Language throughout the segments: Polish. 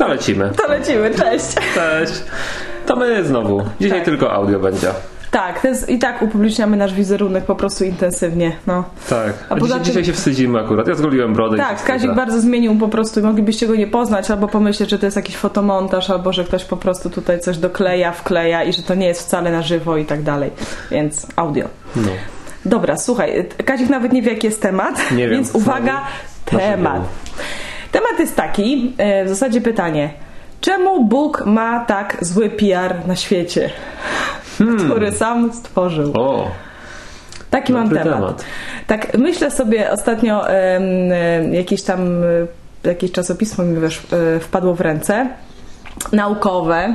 To lecimy. To lecimy, cześć. Cześć. To my znowu. Dzisiaj Tak. tylko audio będzie. Tak, to jest, i tak upubliczniamy nasz wizerunek po prostu intensywnie. No. Tak. A A poza dzisiaj, dzisiaj się wstydzimy akurat. Ja zgoliłem brodę. Tak, Kazik bardzo zmienił po prostu, moglibyście go nie poznać, albo pomyśleć, że to jest jakiś fotomontaż, albo że ktoś po prostu tutaj coś dokleja, wkleja i że to nie jest wcale na żywo i tak dalej. Więc audio. No. Dobra, słuchaj, Kazik nawet nie wie, jaki jest temat, Nie wiem. więc uwaga, Znowu. temat. Temat jest taki, e, w zasadzie pytanie. Czemu Bóg ma tak zły PR na świecie, który sam stworzył? O, Taki mam dobry temat. temat. Tak, myślę sobie ostatnio jakieś tam e, jakieś czasopismo mi wiesz, e, wpadło w ręce. Naukowe,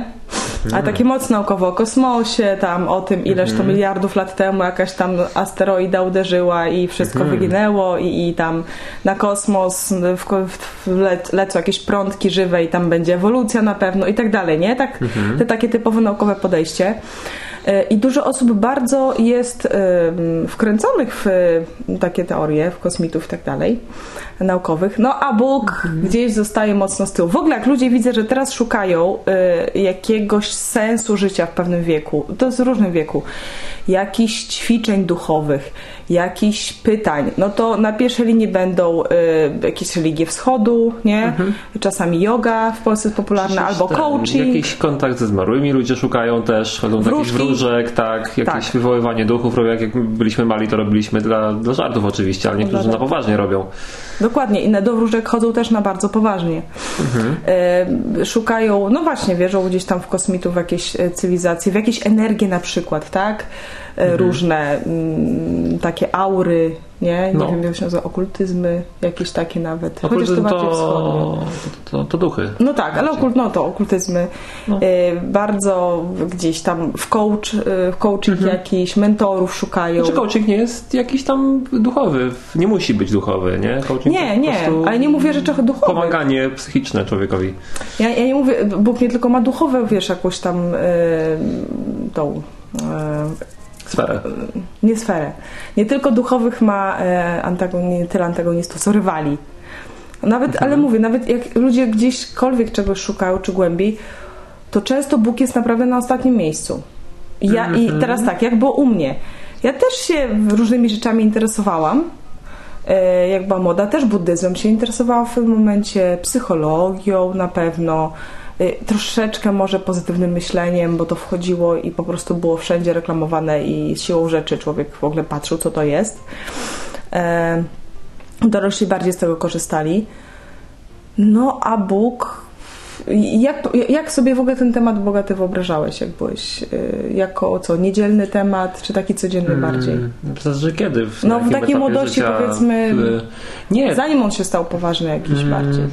a takie mocno naukowe o kosmosie, tam o tym, ileż to miliardów lat temu jakaś tam asteroida uderzyła i wszystko wyginęło i, i tam na kosmos w, w, le, lecą jakieś prądki żywe i tam będzie ewolucja na pewno i tak dalej, nie? Tak, te takie typowe naukowe podejście. E, I dużo osób bardzo jest em, wkręconych w e, takie teorie, w kosmitów i tak dalej, naukowych. No a Bóg gdzieś zostaje mocno z tyłu. W ogóle jak ludzie widzę, że teraz szukają e, jakiegoś sensu życia w pewnym wieku, to jest w różnym wieku, jakichś ćwiczeń duchowych, jakichś pytań, no to na pierwszej linii będą e, jakieś religie wschodu, nie? Czasami yoga w Polsce jest popularna, albo Ten, coaching. Jakiś kontakt ze zmarłymi ludzie szukają też, chodzą do jakichś wróżek, tak, jakieś Tak. wywoływanie duchów robią, jak, byliśmy mali, to robiliśmy dla, dla żartów oczywiście, ale niektórzy na poważnie robią. Dokładnie, inne do wróżek chodzą też na bardzo poważnie. E, szukają, no właśnie, wierzą gdzieś tam w kosmitów, w jakieś e, cywilizacje, w jakieś energie na przykład, tak? E, Różne mm, takie aury, nie? Nie No. wiem, jak się nazywa, okultyzmy, jakieś takie nawet. Chociaż to bardziej wschodnie. to, to, to duchy. No tak, ale okult, no to okultyzmy No. e, bardzo gdzieś tam w coach, e, w coaching jakiś, mentorów szukają. Czy coaching nie jest jakiś tam duchowy? Nie musi być duchowy, nie? Coaching Nie, nie, ale nie mówię rzeczy duchowych. Pomaganie psychiczne człowiekowi. Ja, ja nie mówię, Bóg nie tylko ma duchowe, wiesz, jakąś tam e, tą, e, Sferę. nie sferę. Nie tylko duchowych ma e, antagoni, tyle antagonistów, co rywali. Nawet, Mhm. ale mówię, nawet jak ludzie gdzieśkolwiek czegoś szukają, czy głębiej, to często Bóg jest naprawdę na ostatnim miejscu. I Ja, I Mhm. teraz tak, jak było u mnie. Ja też się różnymi rzeczami interesowałam. E, jak była moda, też buddyzmem się interesowałam w tym momencie, psychologią na pewno, troszeczkę może pozytywnym myśleniem, bo to wchodziło i po prostu było wszędzie reklamowane i siłą rzeczy człowiek w ogóle patrzył, co to jest. E, Dorośli bardziej z tego korzystali. No a Bóg. Jak, jak sobie w ogóle ten temat Boga ty wyobrażałeś, jak byłeś? y, Jako co, niedzielny temat, czy taki codzienny bardziej? Mm, Zależy kiedy. W, No, w takiej młodości, życia, powiedzmy, w- Nie, Zanim on się stał poważny jakiś Mm. bardziej.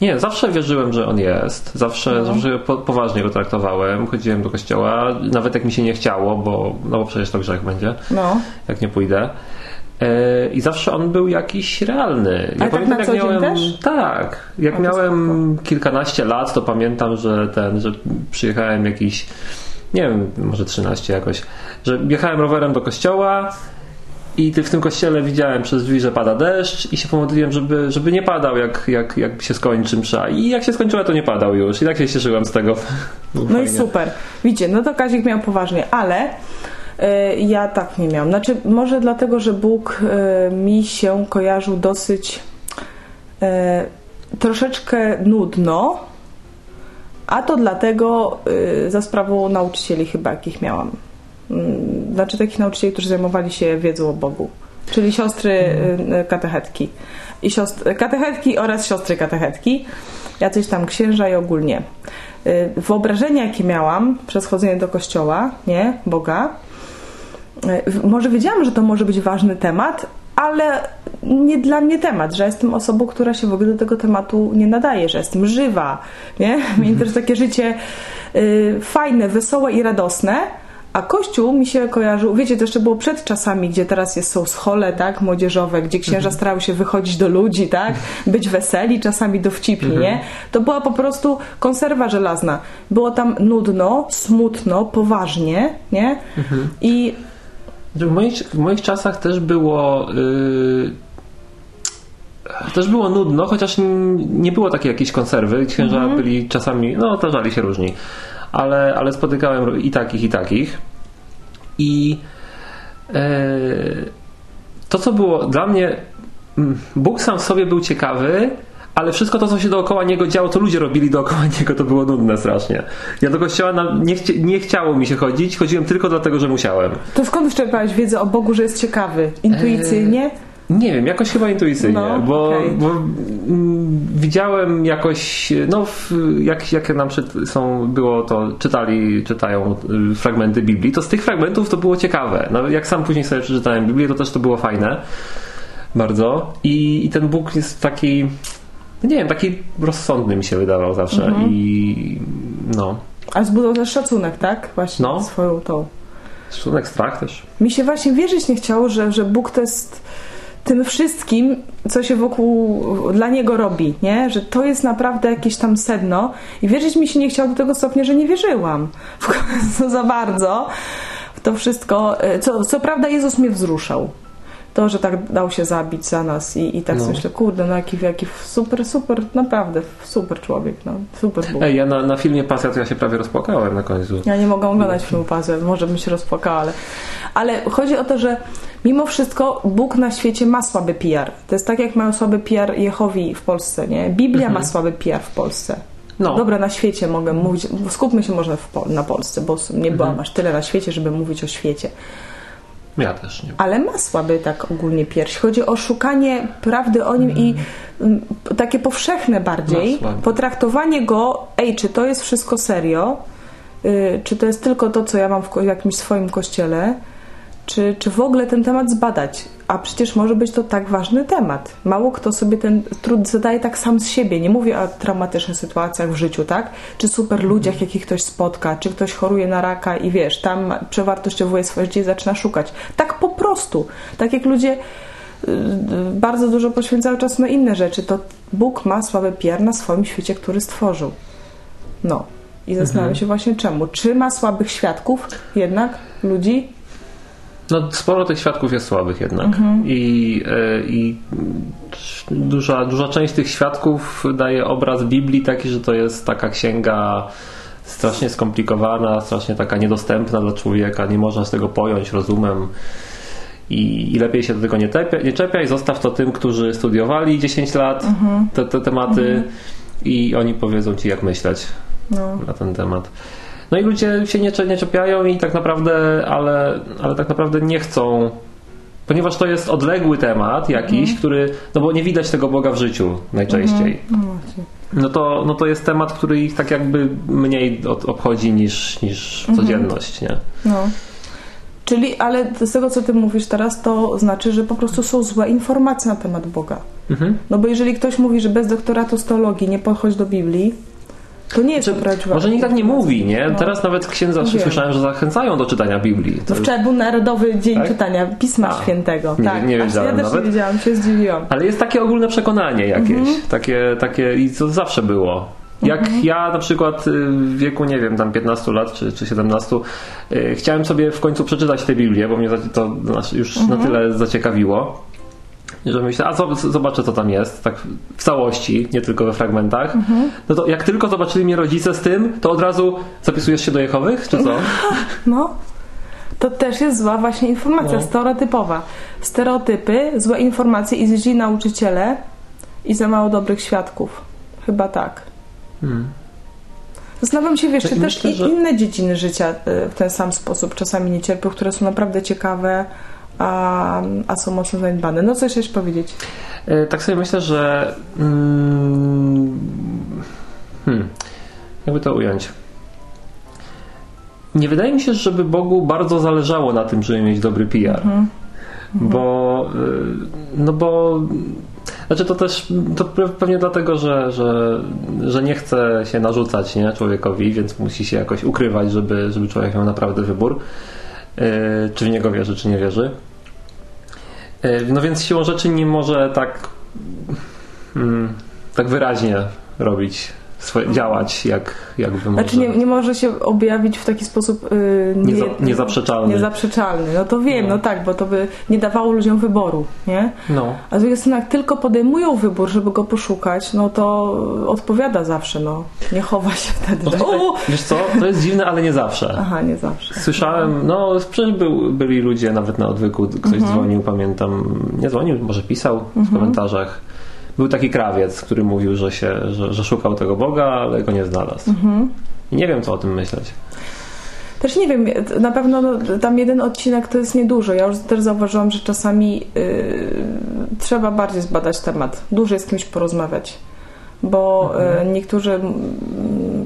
Nie, zawsze wierzyłem, że on jest. Zawsze, No. zawsze po, poważnie go traktowałem. Chodziłem do kościoła, nawet jak mi się nie chciało, bo, no bo przecież to grzech będzie, No. jak nie pójdę. E, I zawsze on był jakiś realny. Ale tak na jak co dzień miałem. też? Tak. Jak O, miałem kilkanaście lat, to pamiętam, że ten, że przyjechałem jakiś, nie wiem, może 13 jakoś, że jechałem rowerem do kościoła. I ty w tym kościele widziałem przez drzwi, że pada deszcz i się pomodliłem, żeby, żeby nie padał, jak, jak, jak się skończy msza. I jak się skończyła, to nie padał już. I tak się cieszyłem z tego. Było No i fajnie. super. Widzicie, no to Kazik miał poważnie, ale y, ja tak nie miałam. Znaczy, może dlatego, że Bóg y, mi się kojarzył dosyć y, troszeczkę nudno, a to dlatego y, za sprawą nauczycieli chyba, jakich miałam. Mm, Znaczy takich nauczycieli, którzy zajmowali się wiedzą o Bogu. Czyli siostry y, katechetki. I siostry, katechetki oraz siostry katechetki. Jacyś tam księża i ogólnie. Y, Wyobrażenia, jakie miałam przez chodzenie do kościoła, nie? Boga. y, Może wiedziałam, że to może być ważny temat, ale nie dla mnie temat, że jestem osobą, która się w ogóle do tego tematu nie nadaje, że jestem żywa, nie? Mnie też takie życie y, fajne, wesołe i radosne, a Kościół mi się kojarzył, wiecie, to jeszcze było przed czasami, gdzie teraz jest, są schole, tak, młodzieżowe, gdzie księża starały się wychodzić do ludzi, tak, być weseli, czasami dowcipni, nie? To była po prostu konserwa żelazna. Było tam nudno, smutno, poważnie, nie? I W moich, w moich czasach też było. Yy, też było nudno, chociaż nie było takiej jakiejś konserwy. Księża mhm. byli czasami, no zdarzali się różni, ale, ale spotykałem i takich, i takich. I e, to, co było dla mnie, Bóg sam w sobie był ciekawy, ale wszystko to, co się dookoła niego działo, to ludzie robili dookoła niego, to było nudne strasznie. Ja do kościoła na, nie, chci, nie chciało mi się chodzić, chodziłem tylko dlatego, że musiałem. To skąd czerpałeś wiedzę o Bogu, że jest ciekawy? Intuicyjnie? Eee... Nie wiem, jakoś chyba intuicyjnie, no, bo, okay. bo mm, widziałem jakoś, no jak, jak nam są, było to, czytali, czytają y, fragmenty Biblii, to z tych fragmentów to było ciekawe. No, jak sam później sobie przeczytałem Biblię, to też to było fajne bardzo i, i ten Bóg jest taki nie wiem, taki rozsądny mi się wydawał zawsze mhm. i no. A zbudował też szacunek, tak? Właśnie no. swoją tą. Szacunek, strach też. Mi się właśnie wierzyć nie chciało, że, że Bóg to jest tym wszystkim, co się wokół dla niego robi, nie? Że to jest naprawdę jakieś tam sedno i wierzyć mi się nie chciało do tego stopnia, że nie wierzyłam w za bardzo w to wszystko. E, co, co prawda Jezus mnie wzruszał to, że tak dał się zabić za nas i, i tak no. myślę, kurde, no jaki, jaki super, super, naprawdę super człowiek, no, super Bóg. Ej, ja na, na filmie Pasja to ja się prawie rozpłakałem na końcu. Ja nie mogę oglądać no. filmu Pasja, może bym się rozpłakała, ale, ale chodzi o to, że mimo wszystko Bóg na świecie ma słaby PR. To jest tak, jak mają słaby PR Jehowi w Polsce, nie? Biblia mhm. ma słaby PR w Polsce. No. Dobra, na świecie mogę mówić, skupmy się może w, na Polsce, bo nie byłam mhm. aż tyle na świecie, żeby mówić o świecie. Ja też nie. Ale ma słaby tak ogólnie pierś. Chodzi o szukanie prawdy o nim mm. i takie powszechne bardziej potraktowanie go, ej, czy to jest wszystko serio, y, czy to jest tylko to, co ja mam w jakimś swoim kościele, czy, czy w ogóle ten temat zbadać. A przecież może być to tak ważny temat. Mało kto sobie ten trud zadaje tak sam z siebie. Nie mówię o traumatycznych sytuacjach w życiu, tak? Czy super ludziach, jakich ktoś spotka, czy ktoś choruje na raka i wiesz, tam przewartościowuje swoje życie i zaczyna szukać. Tak po prostu. Tak jak ludzie y, y, bardzo dużo poświęcają czas na inne rzeczy, to Bóg ma słabe pier na swoim świecie, który stworzył. No. I zastanawiam mhm. się właśnie czemu. Czy ma słabych świadków jednak, ludzi? No, sporo tych świadków jest słabych jednak. Mhm. I, e, i duża, duża część tych świadków daje obraz Biblii taki, że to jest taka księga strasznie skomplikowana, strasznie taka niedostępna dla człowieka, nie można z tego pojąć rozumem. I, i lepiej się do tego nie, tepia, nie czepia i zostaw to tym, którzy studiowali 10 lat mhm. te, te tematy mhm. i oni powiedzą ci, jak myśleć no. na ten temat. No i ludzie się nie, nie czepiają i tak naprawdę, ale, ale tak naprawdę nie chcą ponieważ to jest odległy temat jakiś, mm. który, no bo nie widać tego Boga w życiu najczęściej. Mm. No, to, no to jest temat, który ich tak jakby mniej od, obchodzi niż, niż -hmm. codzienność, nie? No. Czyli, ale z tego, co ty mówisz teraz, to znaczy, że po prostu są złe informacje na temat Boga. Mhm. No bo jeżeli ktoś mówi, że bez doktoratu z teologii nie podchodź do Biblii, to nie jest znaczy, Może nikt tak nie mówi, nie? No. Teraz nawet księdza no słyszałem, że zachęcają do czytania Biblii. To, wczoraj był Narodowy Dzień tak? Czytania Pisma A, Świętego. Nie, tak. nie wiedziałem ja też nawet. nie wiedziałam, się zdziwiłam. Ale jest takie ogólne przekonanie jakieś. Mhm. Takie, takie i to zawsze było. Jak mhm. ja na przykład y, w wieku, nie wiem, tam 15 lat czy, czy 17, yy, chciałem sobie w końcu przeczytać tę Biblię, bo mnie to już mhm. na tyle zaciekawiło że myślę, a zobaczę co tam jest, tak w całości, nie tylko we fragmentach. Mhm. No to jak tylko zobaczyli mnie rodzice z tym, to od razu zapisujesz się do Jehowych, czy co? No. To też jest zła właśnie informacja, no. stereotypowa. Stereotypy, złe informacje i źli nauczyciele i za mało dobrych świadków. Chyba tak. Hmm. Zastanawiam się, wiesz, czy Myślę, też że... inne dziedziny życia y, w ten sam sposób czasami nie cierpią, które są naprawdę ciekawe, a, a są mocno zaniedbane. No coś jeszcze powiedzieć? E, tak sobie myślę, że mm, hmm, jakby to ująć. Nie wydaje mi się, żeby Bogu bardzo zależało na tym, żeby mieć dobry PR. Mhm. Bo e, no bo znaczy to też to pewnie dlatego, że, że, że nie chce się narzucać nie, człowiekowi, więc musi się jakoś ukrywać, żeby, żeby człowiek miał naprawdę wybór. E, czy w niego wierzy, czy nie wierzy. E, no więc siłą rzeczy nie może tak, mm, tak wyraźnie robić swoje, działać jak, jakby Znaczy może. nie, nie może się objawić w taki sposób yy, nie, Nieza- niezaprzeczalny. niezaprzeczalny. No to wiem, No. no. tak, bo to by nie dawało ludziom wyboru, nie? No. A z drugiej strony, jak tylko podejmują wybór, żeby go poszukać, no to odpowiada zawsze, no. Nie chowa się wtedy. No o! wiesz co, to jest dziwne, ale nie zawsze. Aha, nie zawsze. Słyszałem, no przecież był, byli ludzie nawet na odwyku, ktoś Mhm. dzwonił, pamiętam, nie dzwonił, może pisał w komentarzach. Był taki krawiec, który mówił, że, się, że, że szukał tego Boga, ale go nie znalazł. Mhm. I nie wiem, co o tym myśleć. Też nie wiem, na pewno no, tam jeden odcinek to jest niedużo. Ja już też zauważyłam, że czasami yy, trzeba bardziej zbadać temat, dłużej z kimś porozmawiać. Bo yy, niektórzy mm,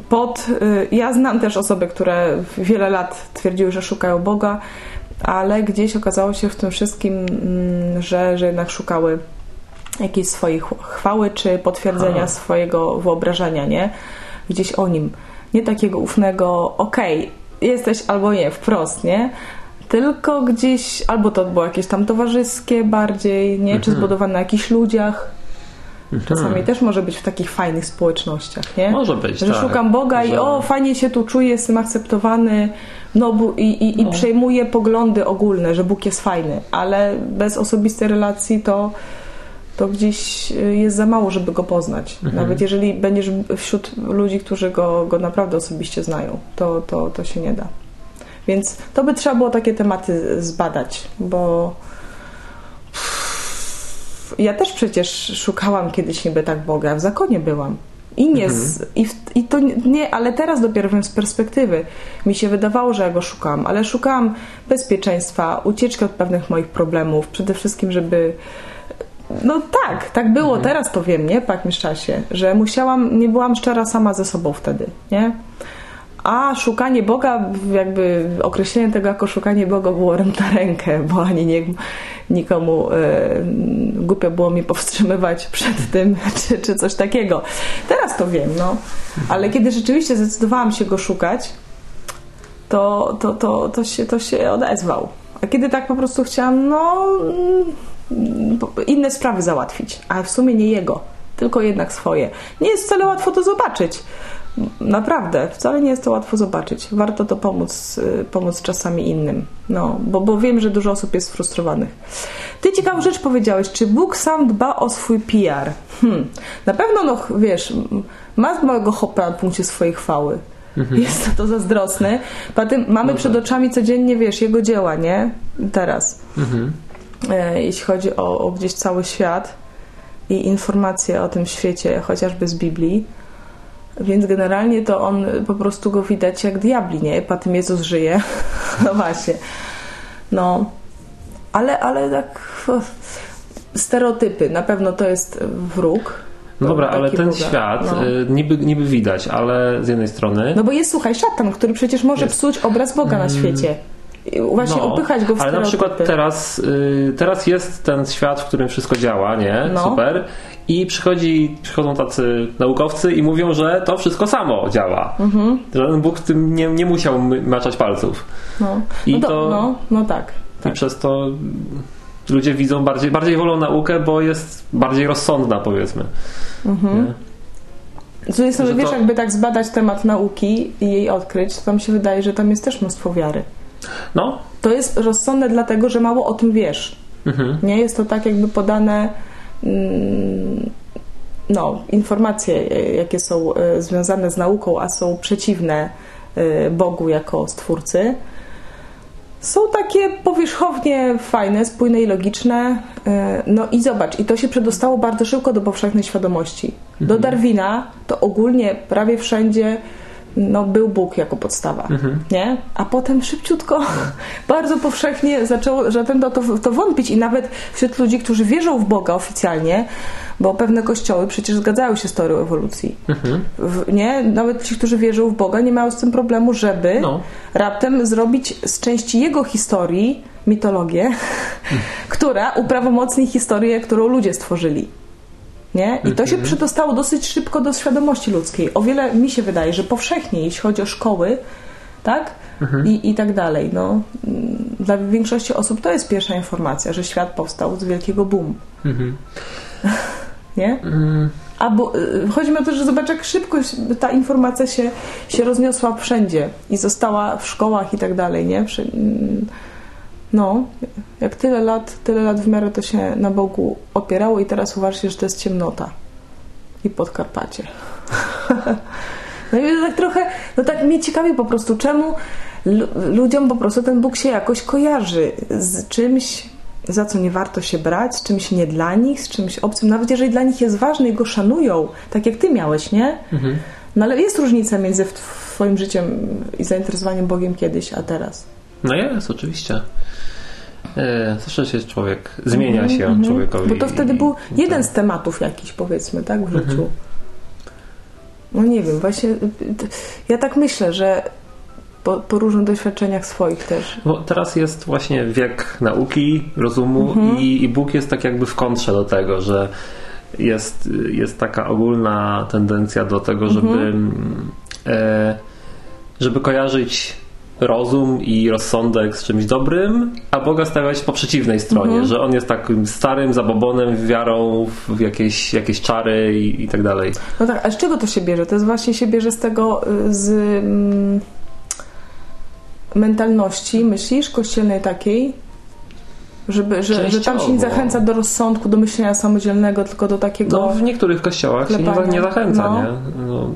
pod. Yy, ja znam też osoby, które wiele lat twierdziły, że szukają Boga, ale gdzieś okazało się w tym wszystkim, mm, że, że jednak szukały jakiejś swojej chw- chwały czy potwierdzenia Aha. swojego wyobrażenia, nie? Gdzieś o nim. Nie takiego ufnego, okej, jesteś albo nie, wprost, nie? Tylko gdzieś, albo to było jakieś tam towarzyskie bardziej, nie? Czy Mhm. zbudowane na jakichś ludziach. Czasami Hmm. też może być w takich fajnych społecznościach, nie? Może być, Że tak. szukam Boga i Że- o, fajnie się tu czuję, jestem akceptowany no, i, i, i No. przejmuję poglądy ogólne, że Bóg jest fajny, ale bez osobistej relacji to, to gdzieś y, jest za mało, żeby go poznać. Mhm. Nawet jeżeli będziesz wśród ludzi, którzy go, go naprawdę osobiście znają, to, to, to się nie da. Więc to by trzeba było takie tematy zbadać, bo ja też przecież szukałam kiedyś niby tak Boga, w zakonie byłam. I nie, z, i, w, i to nie, ale teraz dopiero wiem z perspektywy. Mi się wydawało, że ja go szukałam, ale szukałam bezpieczeństwa, ucieczki od pewnych moich problemów, przede wszystkim, żeby. No tak, tak było, teraz to wiem, nie? Po jakimś czasie, że musiałam, nie byłam szczera sama ze sobą wtedy, nie? A szukanie Boga, jakby określenie tego jako szukanie Boga było na rękę, bo ani nie, nikomu e, głupio było mnie powstrzymywać przed tym, czy, czy coś takiego. Teraz to wiem, no. Ale kiedy rzeczywiście zdecydowałam się go szukać, to, to, to, to, się, to się odezwał. A kiedy tak po prostu chciałam, no, inne sprawy załatwić, a w sumie nie jego, tylko jednak swoje. Nie jest wcale łatwo to zobaczyć. Naprawdę, wcale nie jest to łatwo zobaczyć. Warto to pomóc, y, pomóc czasami innym. No, bo, bo wiem, że dużo osób jest frustrowanych. Ty ciekawą rzecz powiedziałeś, czy Bóg sam dba o swój PR? Hmm. Na pewno, no wiesz, ma małego hopa na punkcie swojej chwały. Jest to, to zazdrosny. Poza tym mamy No przed tak. oczami codziennie, wiesz, jego dzieła, nie? Teraz. Mhm. E, jeśli chodzi o, o gdzieś cały świat i informacje o tym świecie, chociażby z Biblii. Więc generalnie to on po prostu go widać jak diabli, nie? Po tym Jezus żyje. No właśnie. No. Ale, ale tak stereotypy. Na pewno to jest wróg. No dobra, ale ten Boga. świat No. niby, niby widać, ale z jednej strony. No bo jest, słuchaj, szatan, który przecież może Jest. psuć obraz Boga na świecie. Właśnie upychać go w ale na przykład teraz, y, teraz jest ten świat, w którym wszystko działa, nie? No. Super. I przychodzi, przychodzą tacy naukowcy i mówią, że to wszystko samo działa. Mhm. Żaden Bóg w tym nie, nie musiał maczać palców. No, I no, to, to- no, no tak. I tak. przez to ludzie widzą bardziej, bardziej wolą naukę, bo jest bardziej rozsądna, powiedzmy. Mhm. Nie? Z drugiej strony, wiesz, to- jakby tak zbadać temat nauki i jej odkryć, to tam się wydaje, że tam jest też mnóstwo wiary. No. To jest rozsądne dlatego, że mało o tym wiesz. Mhm. Nie jest to tak jakby podane mm, no, informacje, jakie są e, związane z nauką, a są przeciwne e, Bogu jako stwórcy. Są takie powierzchownie fajne, spójne i logiczne. E, No i zobacz, i to się przedostało bardzo szybko do powszechnej świadomości. Do Darwina to ogólnie prawie wszędzie no, był Bóg jako podstawa, Mhm. nie? A potem szybciutko, bardzo powszechnie zaczęło, zaczęto to, to wątpić i nawet wśród ludzi, którzy wierzą w Boga oficjalnie, bo pewne kościoły przecież zgadzają się z teorią ewolucji. Mhm. W, nie? Nawet ci, którzy wierzą w Boga, nie mają z tym problemu, żeby No. raptem zrobić z części jego historii mitologię, która uprawomocni historię, którą ludzie stworzyli. Nie? I to się przedostało dosyć szybko do świadomości ludzkiej. O wiele mi się wydaje, że powszechniej, jeśli chodzi o szkoły, tak? I, I tak dalej. No, mm, dla większości osób to jest pierwsza informacja, że świat powstał z wielkiego boom. Mhm. Nie? Mm, Albo y, chodzi mi o to, że zobacz, jak szybko ta informacja się, się rozniosła wszędzie i została w szkołach i tak dalej, nie? Mm, no, jak tyle lat, tyle lat w miarę to się na Bogu opierało i teraz uważacie, że to jest ciemnota i Podkarpacie. No i tak trochę, no tak mnie ciekawi po prostu, czemu lu- ludziom po prostu ten Bóg się jakoś kojarzy z czymś, za co nie warto się brać, z czymś nie dla nich, z czymś obcym, nawet jeżeli dla nich jest ważny i go szanują, tak jak ty miałeś, nie? No ale jest różnica między twoim życiem i zainteresowaniem Bogiem kiedyś, a teraz. No jest, oczywiście. E, Zawsze się człowiek zmienia się człowiekowi. Mhm, Bo to wtedy był jeden z tematów jakiś, powiedzmy, tak, w życiu. No nie wiem, właśnie y, y, ja tak myślę, że po, po różnych doświadczeniach swoich też. Bo teraz jest właśnie wiek nauki, rozumu Mhm. i, i Bóg jest tak jakby w kontrze do tego, że jest, jest taka ogólna tendencja do tego, żeby, Mhm. mm, e, żeby kojarzyć rozum i rozsądek z czymś dobrym, a Boga stawiać po przeciwnej stronie, Mhm. że on jest takim starym zabobonem, wiarą w jakieś, jakieś czary i, i tak dalej. No tak, a z czego to się bierze? To jest właśnie się bierze z tego, y, z mm, mentalności, myślisz, kościelnej takiej, żeby, że, że tam się nie zachęca do rozsądku, do myślenia samodzielnego, tylko do takiego... No, w niektórych kościołach się nie, Klepania. nie zachęca, No. nie? No,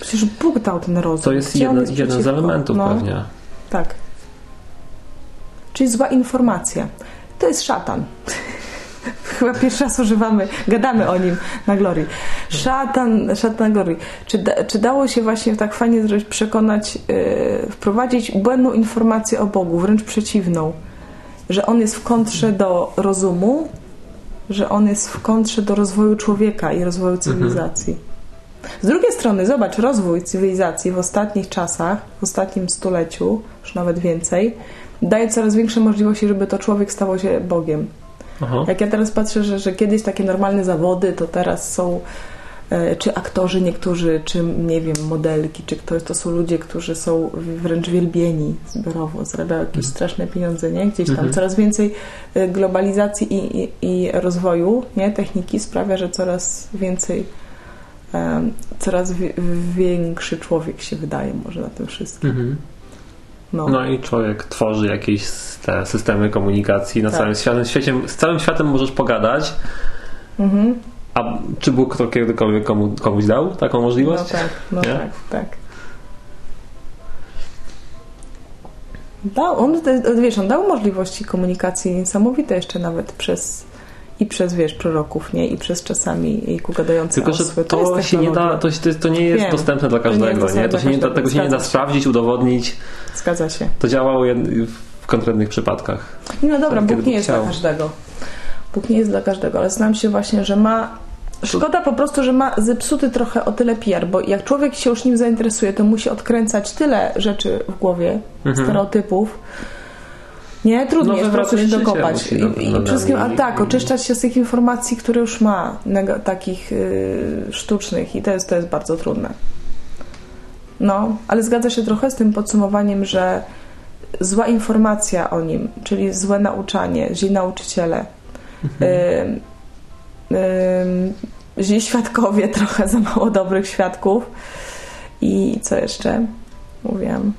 Przecież Bóg dał ten rozum. to jest Gdzie jeden, jeden z elementów No. pewnie. Tak. Czyli zła informacja. To jest szatan. Chyba pierwszy raz używamy, gadamy o nim na Glorii. Szatan, szatan Glorii. Czy, da, czy dało się właśnie tak fajnie zrobić, przekonać, yy, wprowadzić błędną informację o Bogu, wręcz przeciwną, że On jest w kontrze do rozumu, że On jest w kontrze do rozwoju człowieka i rozwoju cywilizacji. Z drugiej strony, zobacz, rozwój cywilizacji w ostatnich czasach, w ostatnim stuleciu, już nawet więcej, daje coraz większe możliwości, żeby to człowiek stawał się Bogiem. Aha. Jak ja teraz patrzę, że, że kiedyś takie normalne zawody, to teraz są e, czy aktorzy niektórzy, czy nie wiem, modelki, czy ktoś, to są ludzie, którzy są wręcz wielbieni zbiorowo, zarabiają jakieś straszne pieniądze, nie? Gdzieś tam Mhm. coraz więcej e, globalizacji i, i, i rozwoju, nie? Techniki sprawia, że coraz więcej coraz wi- większy człowiek się wydaje może na tym wszystkim. Mhm. No. No i człowiek tworzy jakieś te systemy komunikacji na Tak. całym świecie. Świecie- Z całym światem możesz pogadać, Mhm. a czy Bóg to kiedykolwiek komu, komuś dał taką No możliwość? tak, no Nie? tak, tak. Dał, on, wiesz, on dał możliwości komunikacji niesamowite jeszcze nawet przez i przez, wiesz, proroków, nie? I przez czasami i ku gadające Tylko, że osły. to, jest się nie da, to, to nie jest Wiem. dostępne dla To nie każdego, nie? To się nie da, tego się nie da sprawdzić, udowodnić. Zgadza się. To działało w konkretnych przypadkach. No dobra, Bóg nie jest chciał. dla każdego. Bóg nie jest dla każdego, ale znam się właśnie, że ma. Szkoda po prostu, że ma zepsuty trochę o tyle PR, bo jak człowiek się już nim zainteresuje, to musi odkręcać tyle rzeczy w głowie, Mhm. stereotypów. Nie, trudniej Nowe jest po prostu dokopać. I, i wszystkim, a tak, oczyszczać się z tych informacji, które już ma, takich y, sztucznych i to jest, to jest bardzo trudne. No, ale zgadza się trochę z tym podsumowaniem, że zła informacja o nim, czyli złe nauczanie, źli nauczyciele, ym, ym, źli świadkowie, trochę za mało dobrych świadków i co jeszcze? Mówiłam.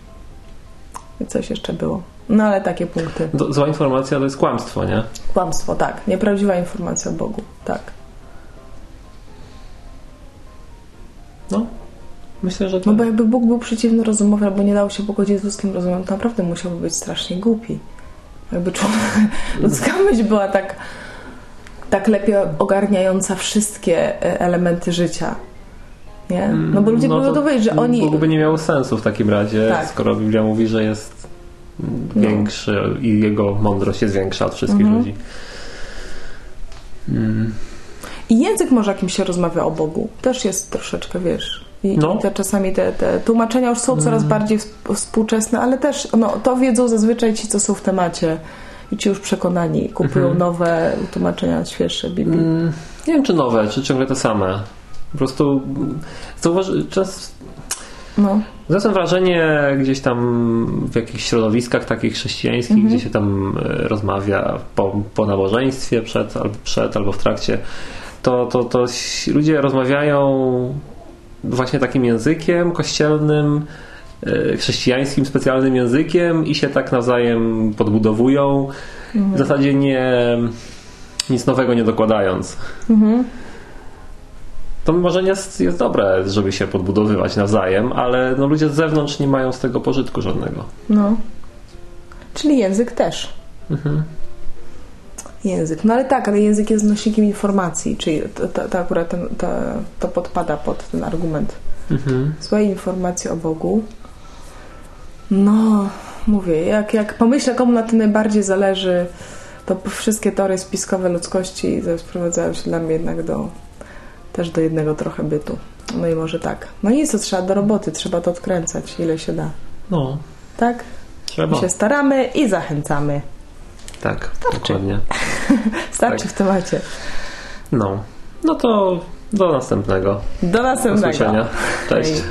Coś jeszcze było. No ale takie punkty. To, zła informacja to jest kłamstwo, nie? Kłamstwo, tak. Nieprawdziwa informacja o Bogu, tak. No. Myślę, że No tak. bo jakby Bóg był przeciwny rozumowi, albo nie dało się pogodzić z ludzkim rozumem, to naprawdę musiałby być strasznie głupi. Jakby człowiek, ludzka myśl była tak, tak lepiej ogarniająca wszystkie e, elementy życia. Nie? No bo ludzie No no to dowiedzieć, że oni... Bóg by nie miał sensu w takim razie, Tak. skoro Biblia mówi, że jest No. Większy i jego mądrość jest większa od wszystkich Mhm. ludzi. Mm. I język może jakim się rozmawia o Bogu. Też jest troszeczkę, wiesz... I, No. i te czasami te, te tłumaczenia już są coraz bardziej wsp- współczesne, ale też no, to wiedzą zazwyczaj ci, co są w temacie i ci już przekonani kupują Mhm. nowe tłumaczenia świeższe Biblii. Mm, Nie wiem, czy nowe, czy ciągle te same. Po prostu mm, zauważy, czas, No. Zwracam wrażenie gdzieś tam w jakichś środowiskach takich chrześcijańskich, Mhm. gdzie się tam e, rozmawia po, po nabożeństwie przed albo przed, albo w trakcie, to, to, to ludzie rozmawiają właśnie takim językiem kościelnym, e, chrześcijańskim specjalnym językiem i się tak nawzajem podbudowują. W zasadzie nie nic nowego nie dokładając. To może jest, jest dobre, żeby się podbudowywać nawzajem, ale no, ludzie z zewnątrz nie mają z tego pożytku żadnego. No. Czyli język też. Mhm. Język. No ale tak, ale język jest nośnikiem informacji, czyli to, to, to akurat ten, to, to podpada pod ten argument. Mhm. Złe informacje o Bogu. No, mówię, jak, jak pomyślę, komu na tym najbardziej zależy, to wszystkie teorie spiskowe ludzkości sprowadzają się dla mnie jednak do też do jednego trochę bytu. No i może tak. No nic, to trzeba do roboty, trzeba to odkręcać, ile się da. No, Tak? trzeba. My się staramy i zachęcamy. Tak, dokładnie. Starczy Tak. w temacie. No. No to do następnego. Do Do następnego. usłyszenia. Cześć. Hej.